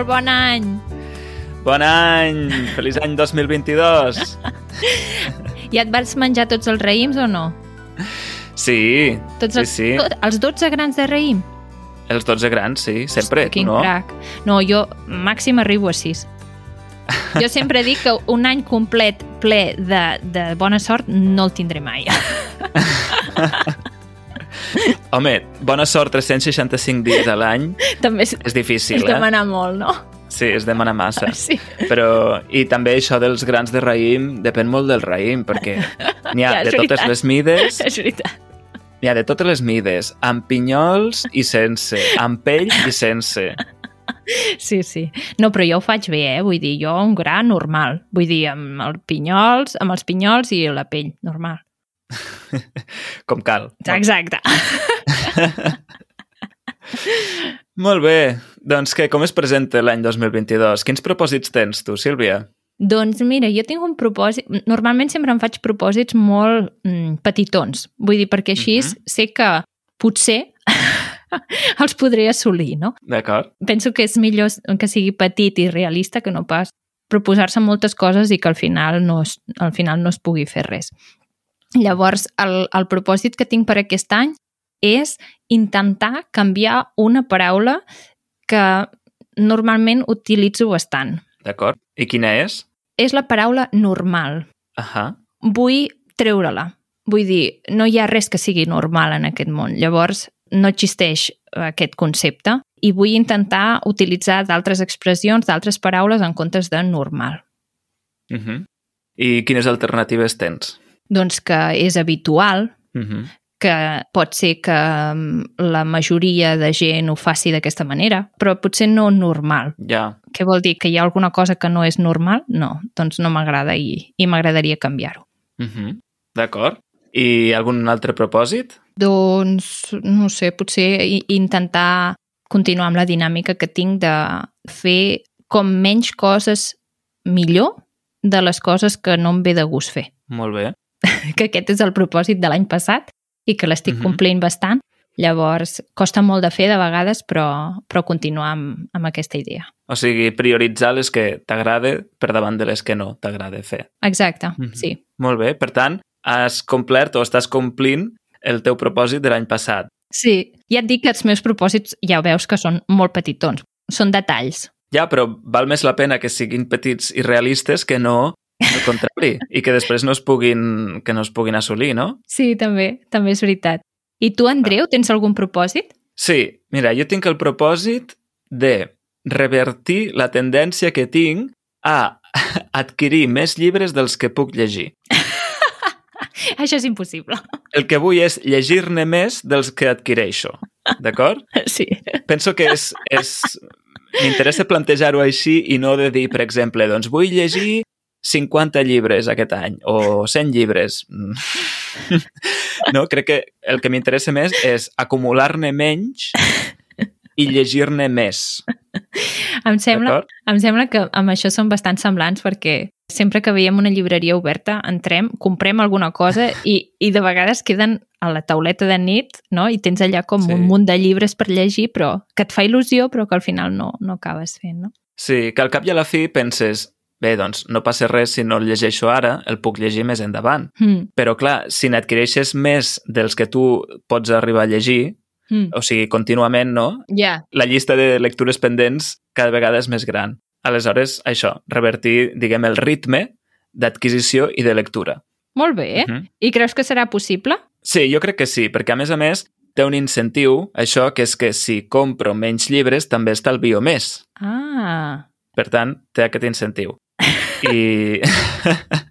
molt bon any! Bon any! Feliç any 2022! Ja et vas menjar tots els raïms o no? Sí, Tots sí, els, sí. Tot, els 12 grans de raïm? Els 12 grans, sí, sempre, Quin no? crac. No, jo màxim arribo a 6. Jo sempre dic que un any complet ple de, de bona sort no el tindré mai. Home, bona sort 365 dies a l'any També és, és difícil, és eh? demanar molt, no? Sí, és demanar massa. Sí. Però, i també això dels grans de raïm depèn molt del raïm, perquè n'hi ha Ja, de totes les mides, És veritat. n'hi ha de totes les mides, amb pinyols i sense, amb pell i sense. Sí, sí. No, però jo ho faig bé, eh? Vull dir, jo un gra normal. Vull dir, amb els pinyols, amb els pinyols i la pell, normal. Com cal. Exacte. Molt bé. Doncs què, com es presenta l'any 2022? Quins propòsits tens tu, Sílvia? Doncs mira, jo tinc un propòsit... Normalment sempre em faig propòsits molt mm, petitons. Vull dir, perquè així uh Mhm. -huh. sé que potser els podré assolir, no? D'acord? Penso que és millor que sigui petit i realista que no pas proposar-se moltes coses i que al final no es, al final no es pugui fer res. Llavors, el, el propòsit que tinc per aquest any és intentar canviar una paraula que normalment utilitzo bastant. D'acord. I quina és? És la paraula normal. Ahà. Vull treure-la. Vull dir, no hi ha res que sigui normal en aquest món. Llavors, no existeix aquest concepte i vull intentar utilitzar d'altres expressions, d'altres paraules en comptes de normal. Uh -huh. I quines alternatives tens? Doncs que és habitual, Uh -huh. que pot ser que mm, la majoria de gent ho faci d'aquesta manera, però potser no normal. Ja. Què vol dir? Que hi ha alguna cosa que no és normal? No, doncs no m'agrada i, i m'agradaria canviar-ho. Uh -huh. D'acord. I algun altre propòsit? Doncs, no sé, potser intentar continuar amb la dinàmica que tinc de fer com menys coses millor de les coses que no em ve de gust fer. Molt bé. Que aquest és el propòsit de l'any passat i que l'estic Mhm. complint bastant. Llavors, costa molt de fer de vegades, però, però continuar amb, amb aquesta idea. O sigui, prioritzar les que t'agrada per davant de les que no t'agrada fer. Exacte, Mhm. sí. Molt bé. Per tant, has complert o estàs complint el teu propòsit de l'any passat. Sí, ja et dic que els meus propòsits ja ho veus que són molt petitons. Són detalls. Ja, però val més la pena que siguin petits i realistes que no al contrari, i que després no es puguin, que no es puguin assolir, no? Sí, també, també és veritat. I tu, Andreu, tens algun propòsit? Sí, mira, jo tinc el propòsit de revertir la tendència que tinc a adquirir més llibres dels que puc llegir. Això és impossible. El que vull és llegir-ne més dels que adquireixo, d'acord? Sí. Penso que és... és... M'interessa plantejar-ho així i no de dir, per exemple, doncs vull llegir 50 llibres aquest any o 100 llibres. Mm. No, crec que el que m'interessa més és acumular-ne menys i llegir-ne més. Em sembla, em sembla que amb això són bastant semblants perquè sempre que veiem una llibreria oberta entrem, comprem alguna cosa i, i de vegades queden a la tauleta de nit no? i tens allà com Sí. un munt de llibres per llegir però que et fa il·lusió però que al final no, no acabes fent. No? Sí, que al cap i a la fi penses bé, doncs no passa res si no el llegeixo ara, el puc llegir més endavant. Mm, Però clar, si n'adquireixes més dels que tu pots arribar a llegir, mm. o sigui, contínuament, no? Ja, La llista de lectures pendents cada vegada és més gran. Aleshores, això, revertir, diguem, el ritme d'adquisició i de lectura. molt bé. Mhm. I creus que serà possible? Sí, jo crec que sí, perquè a més a més té un incentiu, això, que és que si compro menys llibres també estalvio més. Ah, Per tant, té aquest incentiu. I...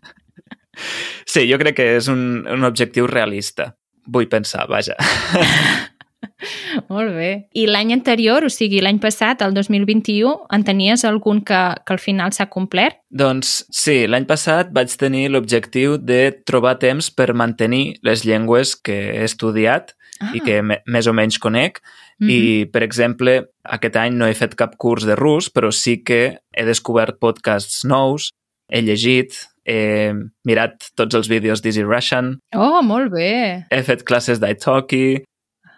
sí, jo crec que és un, un objectiu realista. Vull pensar, vaja. molt bé. I l'any anterior, o sigui, l'any passat, el 2021, en tenies algun que, que al final s'ha complert? Doncs sí, l'any passat vaig tenir l'objectiu de trobar temps per mantenir les llengües que he estudiat Ah, i que me, més o menys conec. mhm. I, per exemple, aquest any no he fet cap curs de rus, però sí que he descobert podcasts nous, he llegit, he mirat tots els vídeos d'Easy Russian, Oh, molt bé. he fet classes d'italki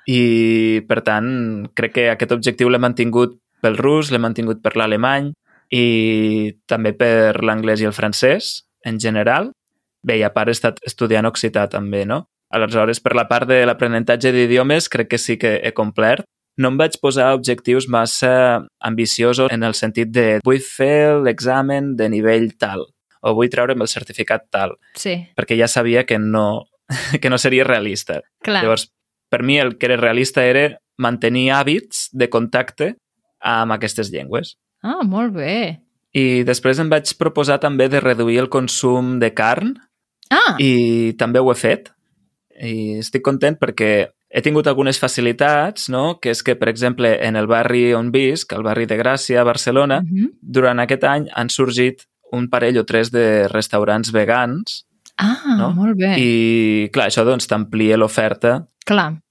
i, per tant, crec que aquest objectiu l'he mantingut pel rus, l'he mantingut per l'alemany i també per l'anglès i el francès, en general. Bé, i a part he estat estudiant occità també, no? Aleshores, per la part de l'aprenentatge d'idiomes, crec que sí que he complert. No em vaig posar objectius massa ambiciosos en el sentit de vull fer l'examen de nivell tal o vull treure'm el certificat tal. Sí. Perquè ja sabia que no, que no seria realista. Clar. Llavors, per mi el que era realista era mantenir hàbits de contacte amb aquestes llengües. Ah, molt bé. I després em vaig proposar també de reduir el consum de carn Ah, i també ho he fet. I estic content perquè he tingut algunes facilitats, no? que és que, per exemple, en el barri on visc, el barri de Gràcia, a Barcelona, mhm. durant aquest any han sorgit un parell o tres de restaurants vegans ah No? molt bé. I... clar, això doncs t'amplia l'oferta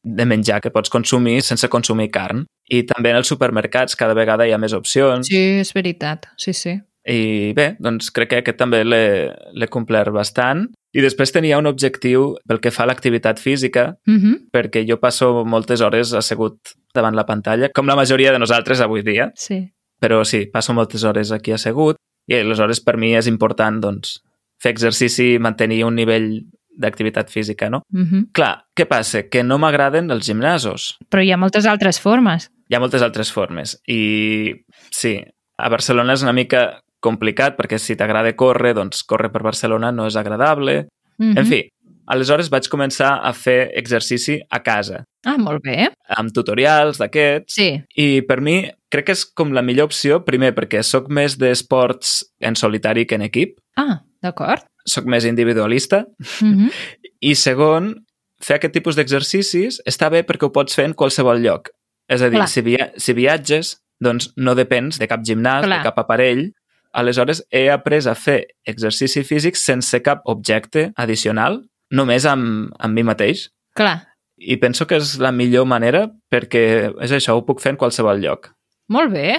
de menjar que pots consumir sense consumir carn. I també en els supermercats cada vegada hi ha més opcions. sí, és veritat. Sí, sí. I bé, doncs crec que aquest també l'he complert bastant. I després tenia un objectiu pel que fa a l'activitat física, Mhm. perquè jo passo moltes hores assegut davant la pantalla, com la majoria de nosaltres avui dia, Sí. però sí, passo moltes hores aquí assegut i aleshores per mi és important doncs, fer exercici i mantenir un nivell d'activitat física, no? Mhm. Clar, què passa? Que no m'agraden els gimnasos. Però hi ha moltes altres formes. Hi ha moltes altres formes i sí, a Barcelona és una mica complicat perquè si t'agrada córrer, doncs córrer per Barcelona no és agradable. Mhm. En fi, aleshores vaig començar a fer exercici a casa, Ah, molt bé. amb tutorials d'aquests, Sí. i per mi crec que és com la millor opció, primer perquè sóc més d'esports en solitari que en equip, Ah, d'acord. sóc més individualista, Mhm. i segon, fer aquest tipus d'exercicis està bé perquè ho pots fer en qualsevol lloc. És a dir, Clar. si, via si viatges, doncs no depens de cap gimnàs, Clar. de cap aparell. Aleshores, he après a fer exercici físic sense cap objecte addicional, només amb, amb mi mateix. Clar. I penso que és la millor manera perquè és això, ho puc fer en qualsevol lloc. Molt bé.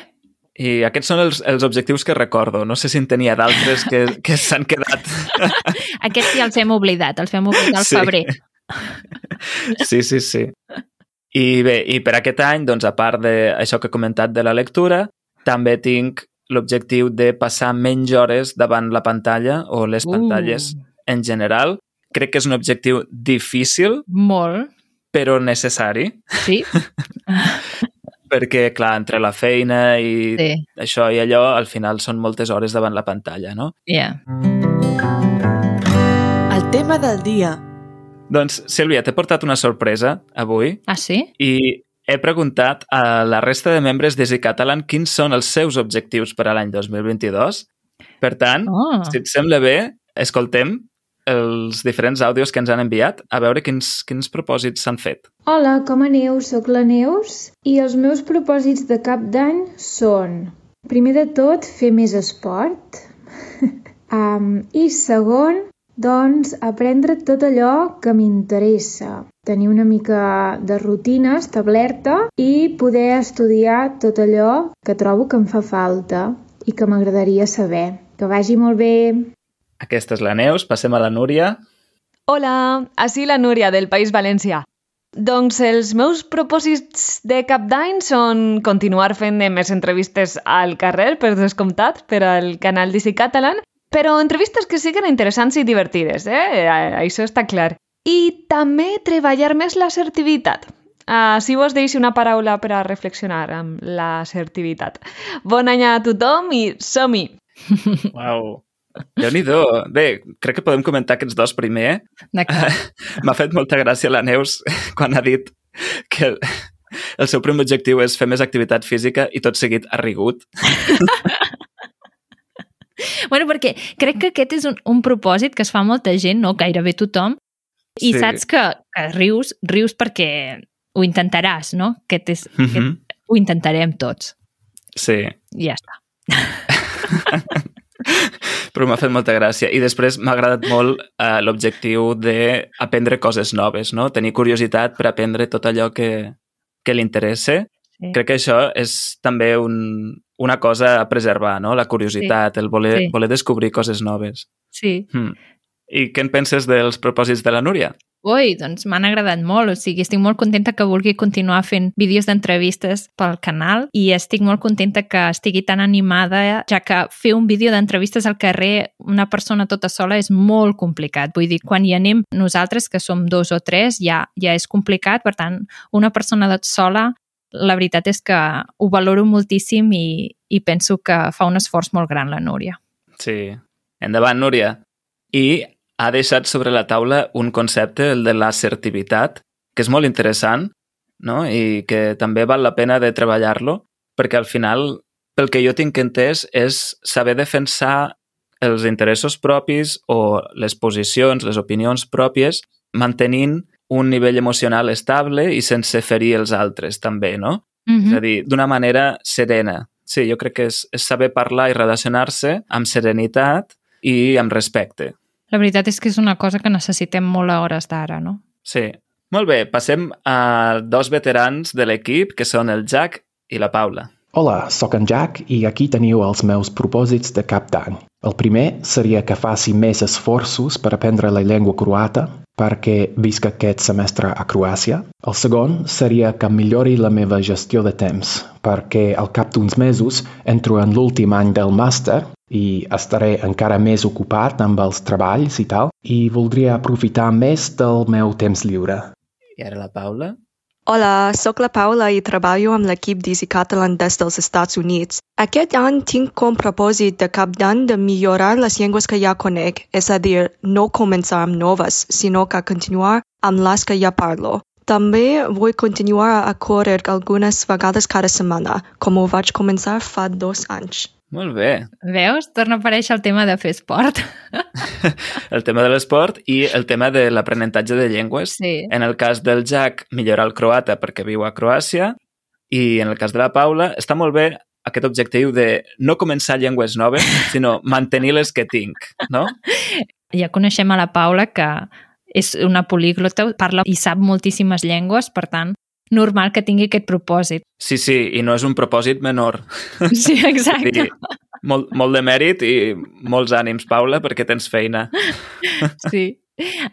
I aquests són els, els objectius que recordo. No sé si en tenia d'altres que, que s'han quedat... Aquests ja els hem oblidat, els vam oblidar al Sí. febrer. Sí, sí, sí. I bé, i per aquest any, doncs, a part d'això que he comentat de la lectura, també tinc l'objectiu de passar menys hores davant la pantalla o les Uh. pantalles en general. Crec que és un objectiu difícil, Molt. però necessari, Sí. perquè, clar, entre la feina i Sí. això i allò, al final són moltes hores davant la pantalla, no? Ja. El tema del dia. Doncs, Sílvia, t'he portat una sorpresa avui Ah, sí? i he preguntat a la resta de membres d'Easy Catalan quins són els seus objectius per a l'any 2022. Per tant, Oh. si et sembla bé, escoltem els diferents àudios que ens han enviat a veure quins, quins propòsits s'han fet. Hola, com aneu? Soc la Neus i els meus propòsits de cap d'any són, primer de tot, fer més esport um, i segon, doncs, aprendre tot allò que m'interessa, tenir una mica de rutina establerta i poder estudiar tot allò que trobo que em fa falta i que m'agradaria saber. Que vagi molt bé! Aquesta és la Neus, passem a la Núria. Hola, així la Núria del País Valencià. Doncs els meus propòsits de cap d'any són continuar fent més entrevistes al carrer, per descomptat, per al canal d'Easy Catalan, però entrevistes que siguin interessants i divertides, eh? Això està clar. I també treballar més l'assertivitat. Així vos deixo una paraula per a reflexionar amb l'assertivitat. Bon any a tothom i som-hi! Uau! Déu-n'hi-do. Bé, crec que podem comentar aquests dos primer. D'acord. M'ha fet molta gràcia la Neus quan ha dit que el, el seu primer objectiu és fer més activitat física i tot seguit ha rigut. Bueno, perquè crec que aquest és un, un propòsit que es fa molta gent, no? Gairebé tothom. I Sí. saps que, que rius, rius perquè ho intentaràs, no? Aquest és, mm aquest, ho intentarem tots. Sí, I ja està. però m'ha fet molta gràcia. I després m'ha agradat molt eh, l'objectiu d'aprendre coses noves, no? Tenir curiositat per aprendre tot allò que, que li interessa. Sí. Crec que això és també un, una cosa a preservar, no? La curiositat, el voler, Sí. voler descobrir coses noves. Sí. Hmm. I què en penses dels propòsits de la Núria? Ui, doncs m'han agradat molt, o sigui, estic molt contenta que vulgui continuar fent vídeos d'entrevistes pel canal i estic molt contenta que estigui tan animada, ja que fer un vídeo d'entrevistes al carrer una persona tota sola és molt complicat. Vull dir, quan hi anem nosaltres, que som dos o tres, ja, ja és complicat, per tant, una persona sola la veritat és que ho valoro moltíssim i, i penso que fa un esforç molt gran la Núria. Sí. Endavant, Núria. I ha deixat sobre la taula un concepte, el de l'assertivitat, que és molt interessant no? i que també val la pena de treballar-lo, perquè al final, pel que jo tinc entès, és saber defensar els interessos propis o les posicions, les opinions pròpies, mantenint un nivell emocional estable i sense ferir els altres, també, no? Mm -hmm. És a dir, d'una manera serena. Sí, jo crec que és, és saber parlar i relacionar-se amb serenitat i amb respecte. La veritat és que és una cosa que necessitem molt a hores d'ara, no? Sí. Molt bé, passem a dos veterans de l'equip, que són el Jack i la Paula. Hola, sóc en Jack i aquí teniu els meus propòsits de cap d'any. El primer seria que faci més esforços per aprendre la llengua croata perquè visc aquest semestre a Croàcia. El segon seria que millori la meva gestió de temps perquè al cap d'uns mesos entro en l'últim any del màster i estaré encara més ocupat amb els treballs i tal, i voldria aprofitar més del meu temps lliure. I ara la Paula? Hola, sóc la Paula i treballo amb l'equip d'Easy Catalan des dels Estats Units. Aquest any tinc com propòsit de cap d'any de millorar les llengües que ja conec, és a dir, no començar amb noves, sinó que continuar amb les que ja parlo. També vull continuar a córrer algunes vegades cada setmana, com ho vaig començar fa dos anys. Molt bé. Veus? Torna a aparèixer el tema de fer esport. el tema de l'esport i el tema de l'aprenentatge de llengües. Sí. En el cas del Jack, millorar el croata perquè viu a Croàcia i en el cas de la Paula, està molt bé aquest objectiu de no començar llengües noves, sinó mantenir les que tinc, no? Ja coneixem a la Paula que és una políglota, parla i sap moltíssimes llengües, per tant, normal que tingui aquest propòsit. Sí, sí, i no és un propòsit menor. Sí, exacte. Sí, molt, molt de mèrit i molts ànims, Paula, perquè tens feina. Sí.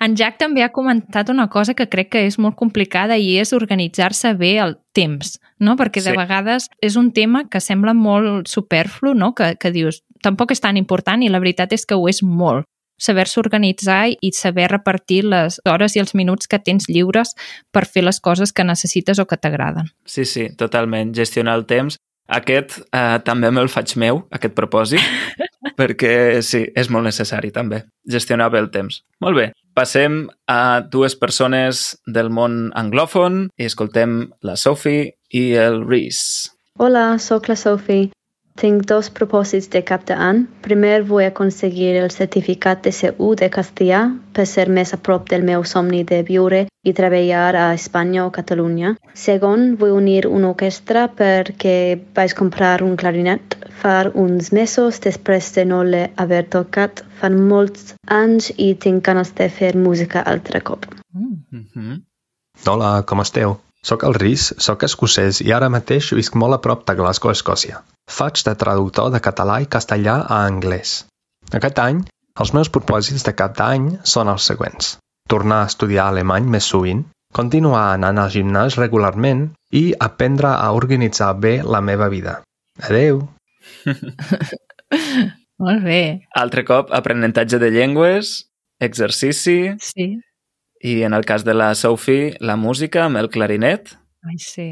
En Jack també ha comentat una cosa que crec que és molt complicada i és organitzar-se bé el temps, no? Perquè de sí. vegades és un tema que sembla molt superflu, no? Que, que dius, tampoc és tan important i la veritat és que ho és molt saber-se organitzar i saber repartir les hores i els minuts que tens lliures per fer les coses que necessites o que t'agraden. Sí, sí, totalment. Gestionar el temps. Aquest eh, també me'l faig meu, aquest propòsit, perquè sí, és molt necessari també, gestionar bé el temps. Molt bé, passem a dues persones del món anglòfon i escoltem la Sophie i el Reese. Hola, sóc la Sophie. Tinc dos propòsits de cap d'any. Primer vull aconseguir el certificat de C1 de castellà per ser més a prop del meu somni de viure i treballar a Espanya o Catalunya. Segon, vull unir una orquestra perquè vaig comprar un clarinet fa uns mesos després de no l'haver tocat fa molts anys i tinc ganes de fer música altre cop. Mm -hmm. Hola, com esteu? Soc el Rhys, soc escocès i ara mateix visc molt a prop de Glasgow, Escòcia. Faig de traductor de català i castellà a anglès. Aquest any, els meus propòsits de cap d'any són els següents. Tornar a estudiar alemany més sovint, continuar anant al gimnàs regularment i aprendre a organitzar bé la meva vida. Adeu! Molt bé. Altre cop, aprenentatge de llengües, exercici... Sí. I en el cas de la Sophie, la música amb el clarinet. Ai, sí.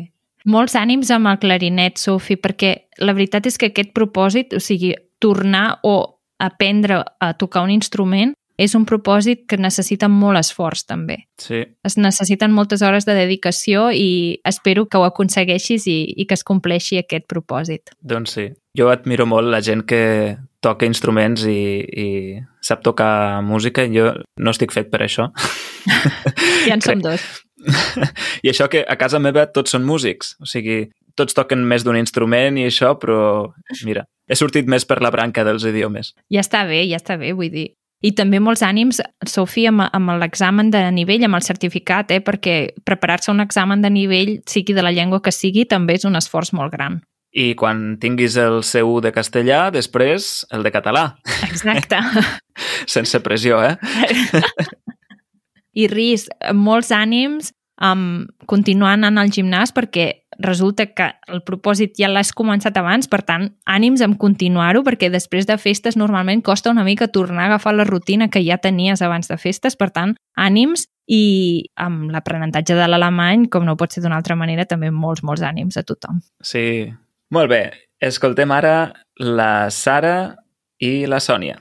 Molts ànims amb el clarinet, Sophie, perquè la veritat és que aquest propòsit, o sigui, tornar o aprendre a tocar un instrument, és un propòsit que necessita molt esforç, també. Sí. Es necessiten moltes hores de dedicació i espero que ho aconsegueixis i, i que es compleixi aquest propòsit. Doncs sí. Jo admiro molt la gent que toca instruments i, i sap tocar música. Jo no estic fet per això. Ja en som dos. I això que a casa meva tots són músics, o sigui, tots toquen més d'un instrument i això, però mira, he sortit més per la branca dels idiomes. Ja està bé, ja està bé, vull dir. I també molts ànims, Sofia, amb, amb l'examen de nivell, amb el certificat, eh? perquè preparar-se un examen de nivell, sigui de la llengua que sigui, també és un esforç molt gran. I quan tinguis el C1 de castellà, després el de català. Exacte. Sense pressió, eh? I Ris, molts ànims um, continuant anant al gimnàs perquè resulta que el propòsit ja l'has començat abans, per tant, ànims en continuar-ho, perquè després de festes normalment costa una mica tornar a agafar la rutina que ja tenies abans de festes, per tant, ànims i amb l'aprenentatge de l'alemany, com no pot ser d'una altra manera, també molts, molts ànims a tothom. Sí. Molt bé. Escoltem ara la Sara i la Sònia.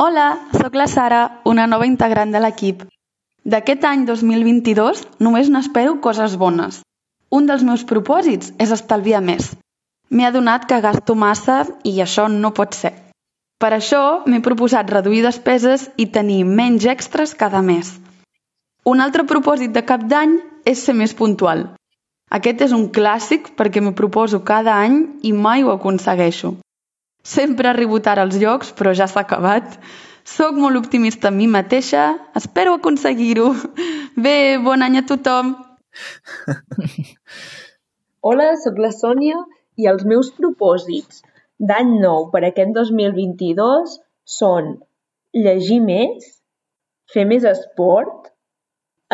Hola, sóc la Sara, una nova integrant de l'equip. D'aquest any 2022 només n'espero coses bones. Un dels meus propòsits és estalviar més. M'he adonat que gasto massa i això no pot ser. Per això m'he proposat reduir despeses i tenir menys extras cada mes. Un altre propòsit de cap d'any és ser més puntual. Aquest és un clàssic perquè m'ho proposo cada any i mai ho aconsegueixo. Sempre arribo tard als llocs, però ja s'ha acabat. Soc molt optimista amb mi mateixa, espero aconseguir-ho. Bé, bon any a tothom! Hola, sóc la Sònia i els meus propòsits d'any nou per aquest 2022 són llegir més, fer més esport,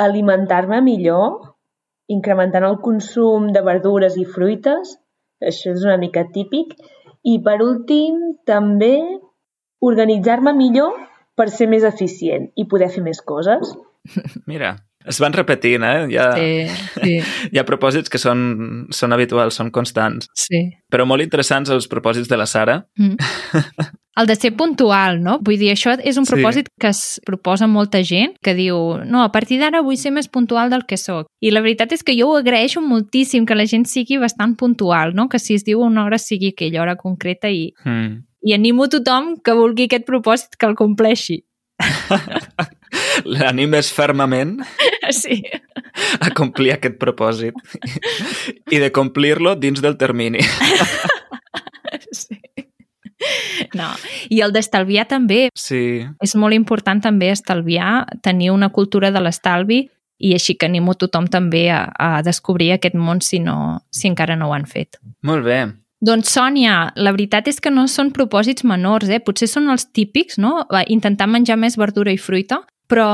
alimentar-me millor, incrementant el consum de verdures i fruites, això és una mica típic, i per últim també organitzar-me millor per ser més eficient i poder fer més coses. Mira, es van repetint, eh? Hi ha, Sí, sí. hi ha propòsits que són, són habituals, són constants. sí. Però molt interessants els propòsits de la Sara. Mm. El de ser puntual, no? Vull dir, això és un Sí. propòsit que es proposa molta gent, que diu, no, a partir d'ara vull ser més puntual del que sóc. I la veritat és que jo ho agraeixo moltíssim, que la gent sigui bastant puntual, no? Que si es diu una hora sigui aquella hora concreta i, Mm. I animo tothom que vulgui aquest propòsit que el compleixi. L'animes fermament Sí. a complir aquest propòsit i de complir-lo dins del termini. sí. No, i el d'estalviar també. Sí, És molt important també estalviar, tenir una cultura de l'estalvi i així que animo tothom també a, a descobrir aquest món si, no, si encara no ho han fet. molt bé. Doncs, Sònia, la veritat és que no són propòsits menors, eh? Potser són els típics, no? Intentar menjar més verdura i fruita, però,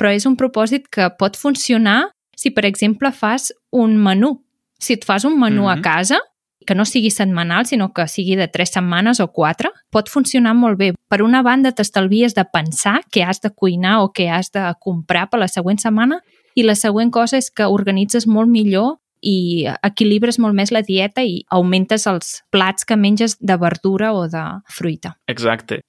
però és un propòsit que pot funcionar si, per exemple, fas un menú. Si et fas un menú Mhm. a casa, que no sigui setmanal, sinó que sigui de tres setmanes o quatre, pot funcionar molt bé. Per una banda, t'estalvies de pensar què has de cuinar o què has de comprar per la següent setmana, i la següent cosa és que organitzes molt millor i equilibres molt més la dieta i augmentes els plats que menges de verdura o de fruita. Exacte.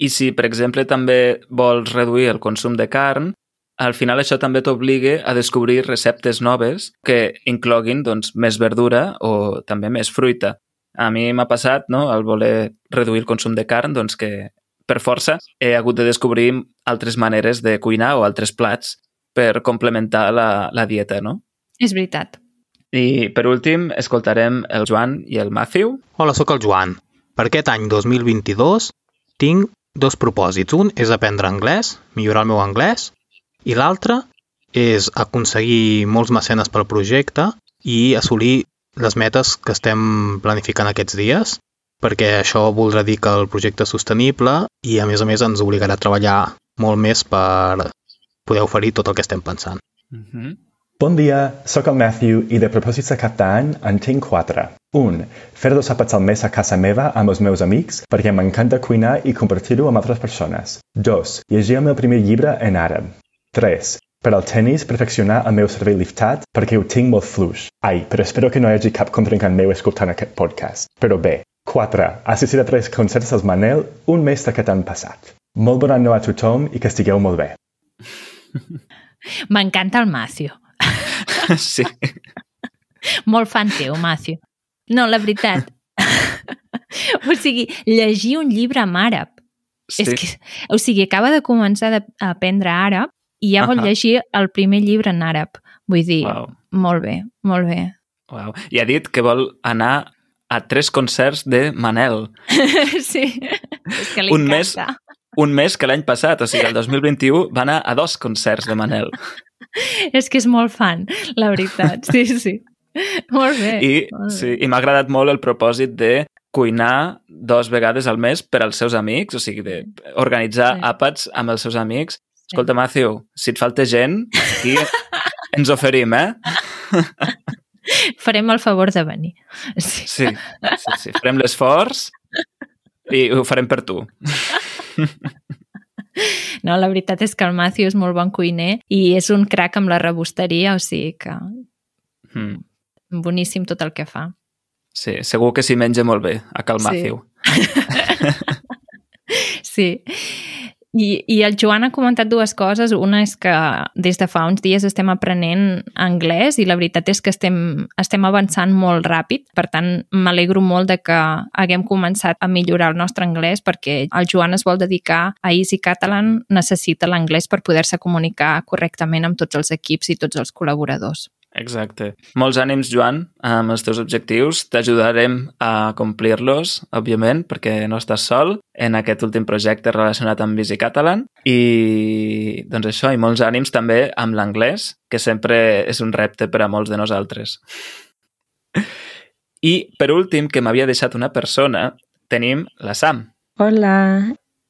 I si, per exemple, també vols reduir el consum de carn, al final això també t'obliga a descobrir receptes noves que incloguin doncs, més verdura o també més fruita. A mi m'ha passat, no?, al voler reduir el consum de carn, doncs que per força he hagut de descobrir altres maneres de cuinar o altres plats per complementar la, la dieta, no? És veritat. I per últim, escoltarem el Joan i el Matthew. Hola, sóc el Joan. Per aquest any 2022 tinc dos propòsits. Un és aprendre anglès, millorar el meu anglès, i l'altre és aconseguir molts mecenes pel projecte i assolir les metes que estem planificant aquests dies, perquè això voldrà dir que el projecte és sostenible i, a més a més, ens obligarà a treballar molt més per poder oferir tot el que estem pensant. Uh -huh. Bon dia, sóc el Matthew i de propòsits de cap d'any en tinc quatre. Un, fer dos àpats al mes a casa meva amb els meus amics perquè m'encanta cuinar i compartir-ho amb altres persones. Dos, llegir el meu primer llibre en àrab. 3. Per al tennis, perfeccionar el meu cervell liftat perquè ho tinc molt fluix. Ai, però espero que no hi hagi cap contrincant meu escoltant aquest podcast. Però bé. 4. Assistir a tres concerts dels Manel un mes d'aquest any passat. Molt bon any a tothom i que estigueu molt bé. M'encanta el Matthew. Sí. Molt fan teu, Matthew. No, la veritat. o sigui, llegir un llibre en àrab. sí. És que, o sigui, acaba de començar a aprendre àrab i ja vol Ahà. llegir el primer llibre en àrab. Vull dir, Uau. molt bé, molt bé. Uau. I ha dit que vol anar a tres concerts de Manel. sí, és que li Un mes- encanta. Un mes que l'any passat, o sigui, el 2021, va anar a dos concerts de Manel. És que és molt fan, la veritat. Sí, sí. Molt bé. I, molt sí, i m'ha agradat molt el propòsit de cuinar dos vegades al mes per als seus amics, o sigui, d'organitzar Sí. sí. àpats amb els seus amics. Escolta, Matthew, si et falta gent, aquí ens oferim, eh? Farem el favor de venir. Sí. Sí, sí, sí. farem l'esforç i ho farem per tu. No, la veritat és que el Matthew és molt bon cuiner i és un crac amb la rebosteria, o sigui que Mm. boníssim tot el que fa. Sí, segur que s'hi menja molt bé, a Cal Sí. Matthew. Sí. I, I el Joan ha comentat dues coses. Una és que des de fa uns dies estem aprenent anglès i la veritat és que estem, estem avançant molt ràpid. Per tant, m'alegro molt de que haguem començat a millorar el nostre anglès perquè el Joan es vol dedicar a Easy Catalan, necessita l'anglès per poder-se comunicar correctament amb tots els equips i tots els col·laboradors. Exacte. Molts ànims, Joan, amb els teus objectius. T'ajudarem a complir-los, òbviament, perquè no estàs sol en aquest últim projecte relacionat amb Visi Catalan. I, doncs això, i molts ànims també amb l'anglès, que sempre és un repte per a molts de nosaltres. I, per últim, que m'havia deixat una persona, tenim la Sam. Hola,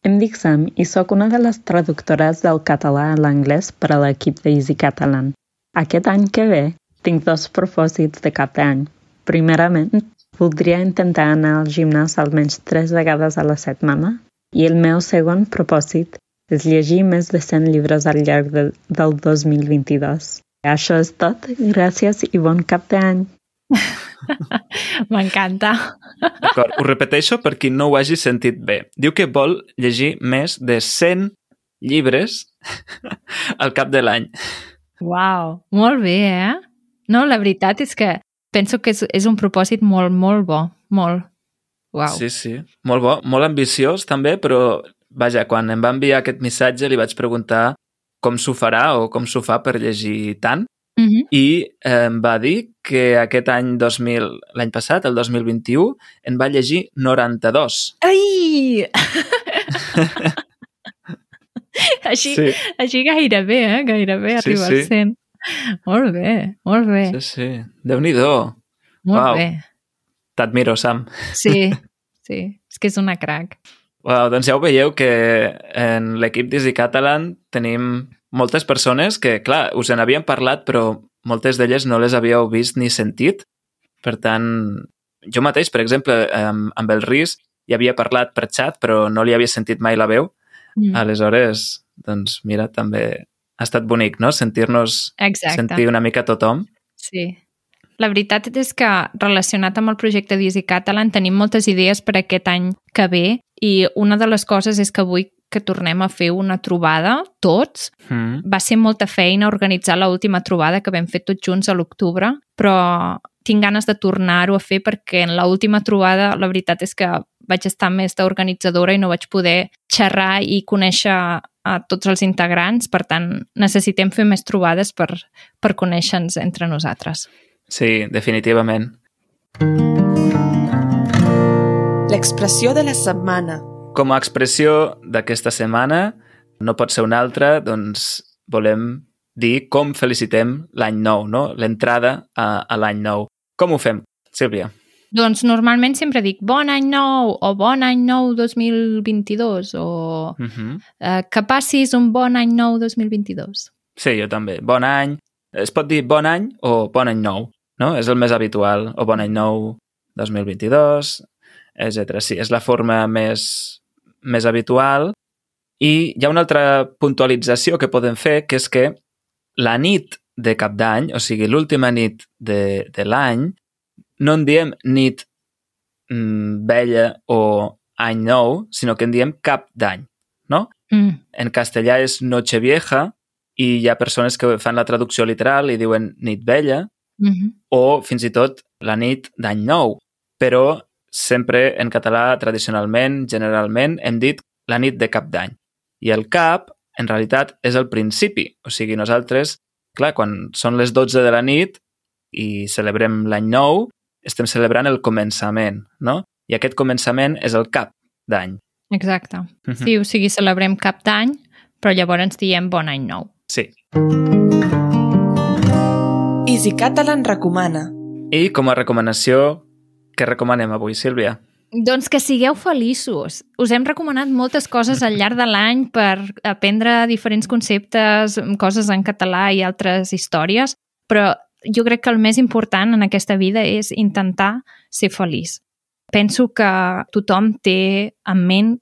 em dic Sam i sóc una de les traductores del català a l'anglès per a l'equip d'Easy Catalan. Aquest any que ve tinc dos propòsits de cap d'any. Primerament, voldria intentar anar al gimnàs almenys tres vegades a la setmana i el meu segon propòsit és llegir més de 100 llibres al llarg de, del 2022. Això és tot. Gràcies i bon cap d'any. M'encanta. D'acord, ho repeteixo per qui no ho hagi sentit bé. Diu que vol llegir més de 100 llibres al cap de l'any. Uau, molt bé, eh? No, la veritat és que penso que és, és un propòsit molt, molt bo, molt. Uau. Sí, sí. Molt bo, molt ambiciós també, però vaja, quan em va enviar aquest missatge li vaig preguntar com s'ho farà o com s'ho fa per llegir tant Mm -hmm. i eh, em va dir que aquest any 2000, l'any passat, el 2021, en va llegir 92. Ai! així, Sí. així gairebé, eh? Gairebé Sí, arriba sí. al 100. Molt bé, molt bé, Sí, sí. Déu-n'hi-do. molt Uau. bé. T'admiro, Sam. Sí, sí, és que és una crac. Wow, doncs ja ho veieu que en l'equip d'Easy Catalan tenim moltes persones que, clar, us en havien parlat, però moltes d'elles no les havíeu vist ni sentit. Per tant, jo mateix, per exemple, amb, amb el RIS hi havia parlat per xat, però no li havia sentit mai la veu. Mm. Aleshores, doncs mira, també ha estat bonic, no?, sentir-nos, sentir una mica tothom. Sí. La veritat és que relacionat amb el projecte d'Easy Catalan tenim moltes idees per aquest any que ve i una de les coses és que vull que tornem a fer una trobada, tots. Mm. Va ser molta feina organitzar l última trobada que vam fer tots junts a l'octubre, però tinc ganes de tornar-ho a fer perquè en l última trobada la veritat és que vaig estar més d'organitzadora i no vaig poder xerrar i conèixer a tots els integrants, per tant necessitem fer més trobades per, per conèixer-nos entre nosaltres. Sí, definitivament. L'expressió de la setmana. Com a expressió d'aquesta setmana, no pot ser una altra, doncs volem dir com felicitem l'any nou, no? l'entrada a, a l'any nou. Com ho fem, Sílvia? Doncs normalment sempre dic bon any nou o bon any nou 2022 o Uh -huh. eh, que passis un bon any nou 2022. Sí, jo també. Bon any. Es pot dir bon any o bon any nou, no? És el més habitual. O bon any nou 2022, etc. Sí, és la forma més, més habitual. I hi ha una altra puntualització que podem fer, que és que la nit de cap d'any, o sigui, l'última nit de, de l'any, no en diem nit mm, vella o any nou, sinó que en diem cap d'any, no? Mm. En castellà és Nochevieja i hi ha persones que fan la traducció literal i diuen nit vella Mm -hmm. o fins i tot la nit d'any nou. Però sempre en català, tradicionalment, generalment, hem dit la nit de cap d'any. I el cap, en realitat, és el principi. O sigui, nosaltres, clar, quan són les 12 de la nit i celebrem l'any nou, estem celebrant el començament, no? I aquest començament és el cap d'any. Exacte. Mhm. Sí, o sigui, celebrem cap d'any, però llavors diem bon any nou. Sí. Easy Catalan recomana. I com a recomanació, què recomanem avui, Sílvia? Doncs que sigueu feliços. Us hem recomanat moltes coses al llarg de l'any per aprendre diferents conceptes, coses en català i altres històries, però jo crec que el més important en aquesta vida és intentar ser feliç. Penso que tothom té en ment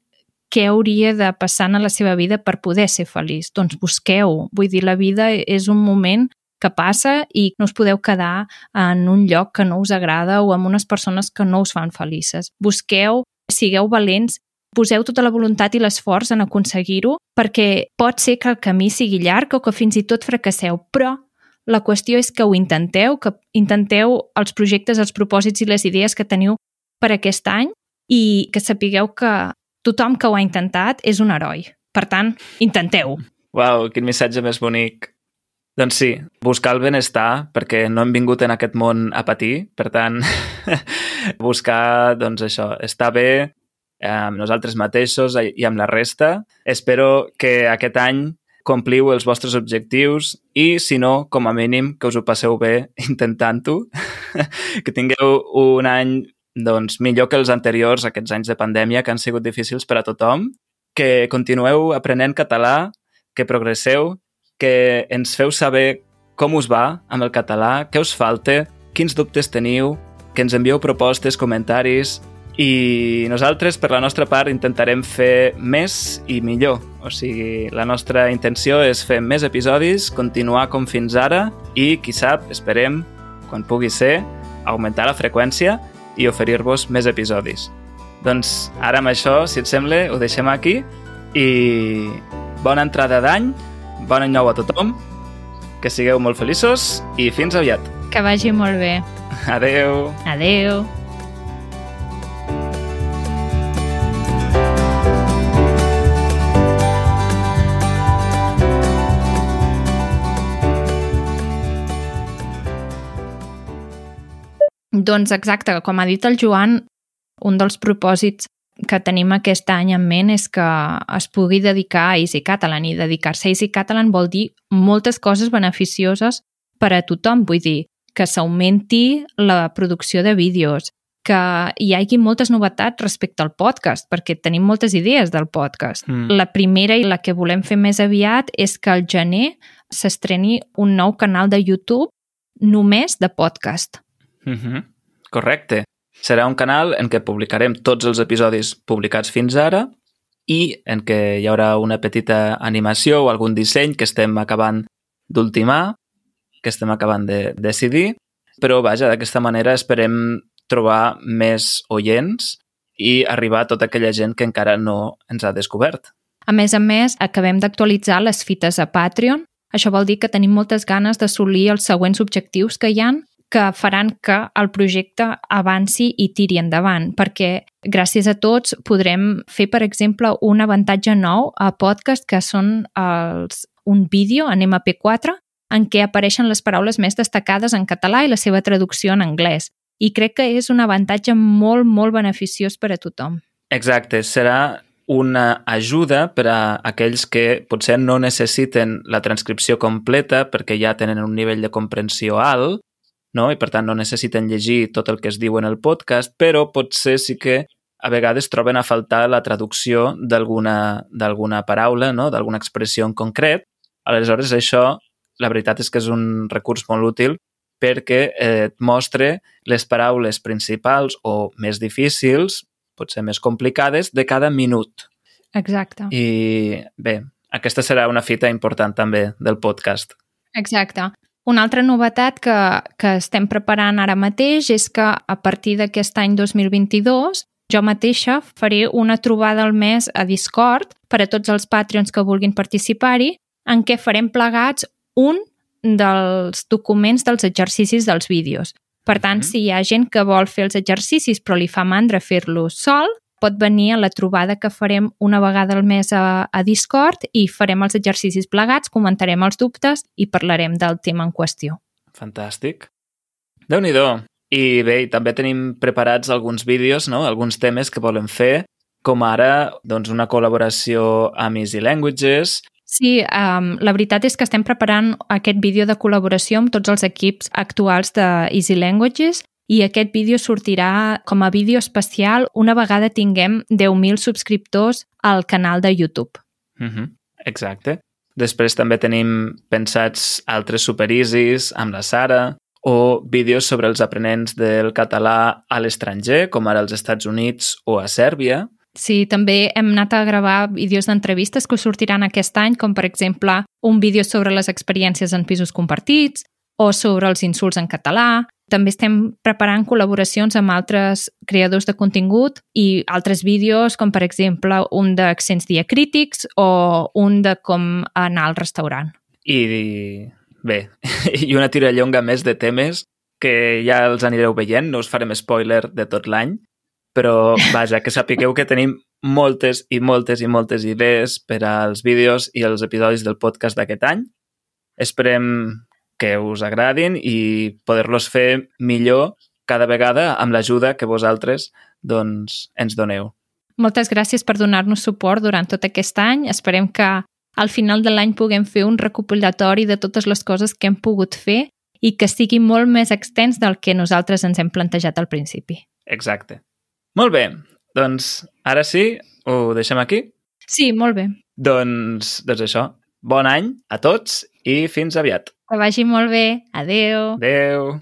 què hauria de passar en la seva vida per poder ser feliç. Doncs busqueu. Vull dir, la vida és un moment que passa i no us podeu quedar en un lloc que no us agrada o amb unes persones que no us fan felices. Busqueu, sigueu valents, poseu tota la voluntat i l'esforç en aconseguir-ho perquè pot ser que el camí sigui llarg o que fins i tot fracasseu, però la qüestió és que ho intenteu, que intenteu els projectes, els propòsits i les idees que teniu per aquest any i que sapigueu que tothom que ho ha intentat és un heroi. Per tant, intenteu. Uau, quin missatge més bonic. Doncs sí, buscar el benestar, perquè no hem vingut en aquest món a patir, per tant, buscar, doncs això, estar bé amb nosaltres mateixos i amb la resta. Espero que aquest any compliu els vostres objectius i, si no, com a mínim, que us ho passeu bé intentant-ho, que tingueu un any doncs, millor que els anteriors, aquests anys de pandèmia que han sigut difícils per a tothom, que continueu aprenent català, que progresseu que ens feu saber com us va amb el català, què us falta, quins dubtes teniu, que ens envieu propostes, comentaris i nosaltres, per la nostra part, intentarem fer més i millor. O sigui, la nostra intenció és fer més episodis, continuar com fins ara i, qui sap, esperem, quan pugui ser, augmentar la freqüència i oferir-vos més episodis. Doncs ara amb això, si et sembla, ho deixem aquí i bona entrada d'any Bon any nou a tothom, que sigueu molt feliços i fins aviat. Que vagi molt bé. Adeu. Adeu. Doncs exacte, com ha dit el Joan, un dels propòsits que tenim aquest any en ment és que es pugui dedicar a Easy Catalan i dedicar-se a Easy Catalan vol dir moltes coses beneficioses per a tothom, vull dir que s'augmenti la producció de vídeos, que hi hagi moltes novetats respecte al podcast, perquè tenim moltes idees del podcast. Mm. La primera i la que volem fer més aviat és que al gener s'estreni un nou canal de YouTube només de podcast. Mm -hmm. Correcte. Serà un canal en què publicarem tots els episodis publicats fins ara i en què hi haurà una petita animació o algun disseny que estem acabant d'ultimar, que estem acabant de decidir, però vaja, d'aquesta manera esperem trobar més oients i arribar a tota aquella gent que encara no ens ha descobert. A més a més, acabem d'actualitzar les fites a Patreon. Això vol dir que tenim moltes ganes d'assolir els següents objectius que hi han que faran que el projecte avanci i tiri endavant, perquè gràcies a tots podrem fer, per exemple, un avantatge nou a podcast que són els, un vídeo en MP4 en què apareixen les paraules més destacades en català i la seva traducció en anglès. I crec que és un avantatge molt, molt beneficiós per a tothom. Exacte, serà una ajuda per a aquells que potser no necessiten la transcripció completa perquè ja tenen un nivell de comprensió alt no? i per tant no necessiten llegir tot el que es diu en el podcast, però potser sí que a vegades troben a faltar la traducció d'alguna paraula, no? d'alguna expressió en concret. Aleshores, això, la veritat és que és un recurs molt útil perquè eh, et mostre les paraules principals o més difícils, potser més complicades, de cada minut. Exacte. I bé, aquesta serà una fita important també del podcast. Exacte. Una altra novetat que, que estem preparant ara mateix és que a partir d'aquest any 2022 jo mateixa faré una trobada al mes a Discord per a tots els Patreons que vulguin participar-hi en què farem plegats un dels documents dels exercicis dels vídeos. Per tant, si hi ha gent que vol fer els exercicis però li fa mandra fer-los sol, pot venir a la trobada que farem una vegada al mes a, a Discord i farem els exercicis plegats, comentarem els dubtes i parlarem del tema en qüestió. Fantàstic. déu nhi I bé, també tenim preparats alguns vídeos, no? alguns temes que volem fer, com ara doncs, una col·laboració amb Easy Languages, Sí, um, la veritat és que estem preparant aquest vídeo de col·laboració amb tots els equips actuals de Easy Languages i aquest vídeo sortirà com a vídeo especial una vegada tinguem 10.000 subscriptors al canal de YouTube. Mm -hmm. Exacte. Després també tenim pensats altres supereasis amb la Sara o vídeos sobre els aprenents del català a l'estranger, com ara als Estats Units o a Sèrbia. Sí, també hem anat a gravar vídeos d'entrevistes que sortiran aquest any, com per exemple un vídeo sobre les experiències en pisos compartits o sobre els insults en català, també estem preparant col·laboracions amb altres creadors de contingut i altres vídeos, com per exemple un d'accents diacrítics o un de com anar al restaurant. I bé, i una tirallonga més de temes que ja els anireu veient, no us farem spoiler de tot l'any, però vaja, que sapigueu que tenim moltes i moltes i moltes idees per als vídeos i els episodis del podcast d'aquest any. Esperem que us agradin i poder-los fer millor cada vegada amb l'ajuda que vosaltres doncs, ens doneu. Moltes gràcies per donar-nos suport durant tot aquest any. Esperem que al final de l'any puguem fer un recopilatori de totes les coses que hem pogut fer i que sigui molt més extens del que nosaltres ens hem plantejat al principi. Exacte. Molt bé, doncs ara sí, ho deixem aquí? Sí, molt bé. Doncs, doncs això, bon any a tots i fins aviat. Que vagi molt bé. Adeu. Adeu.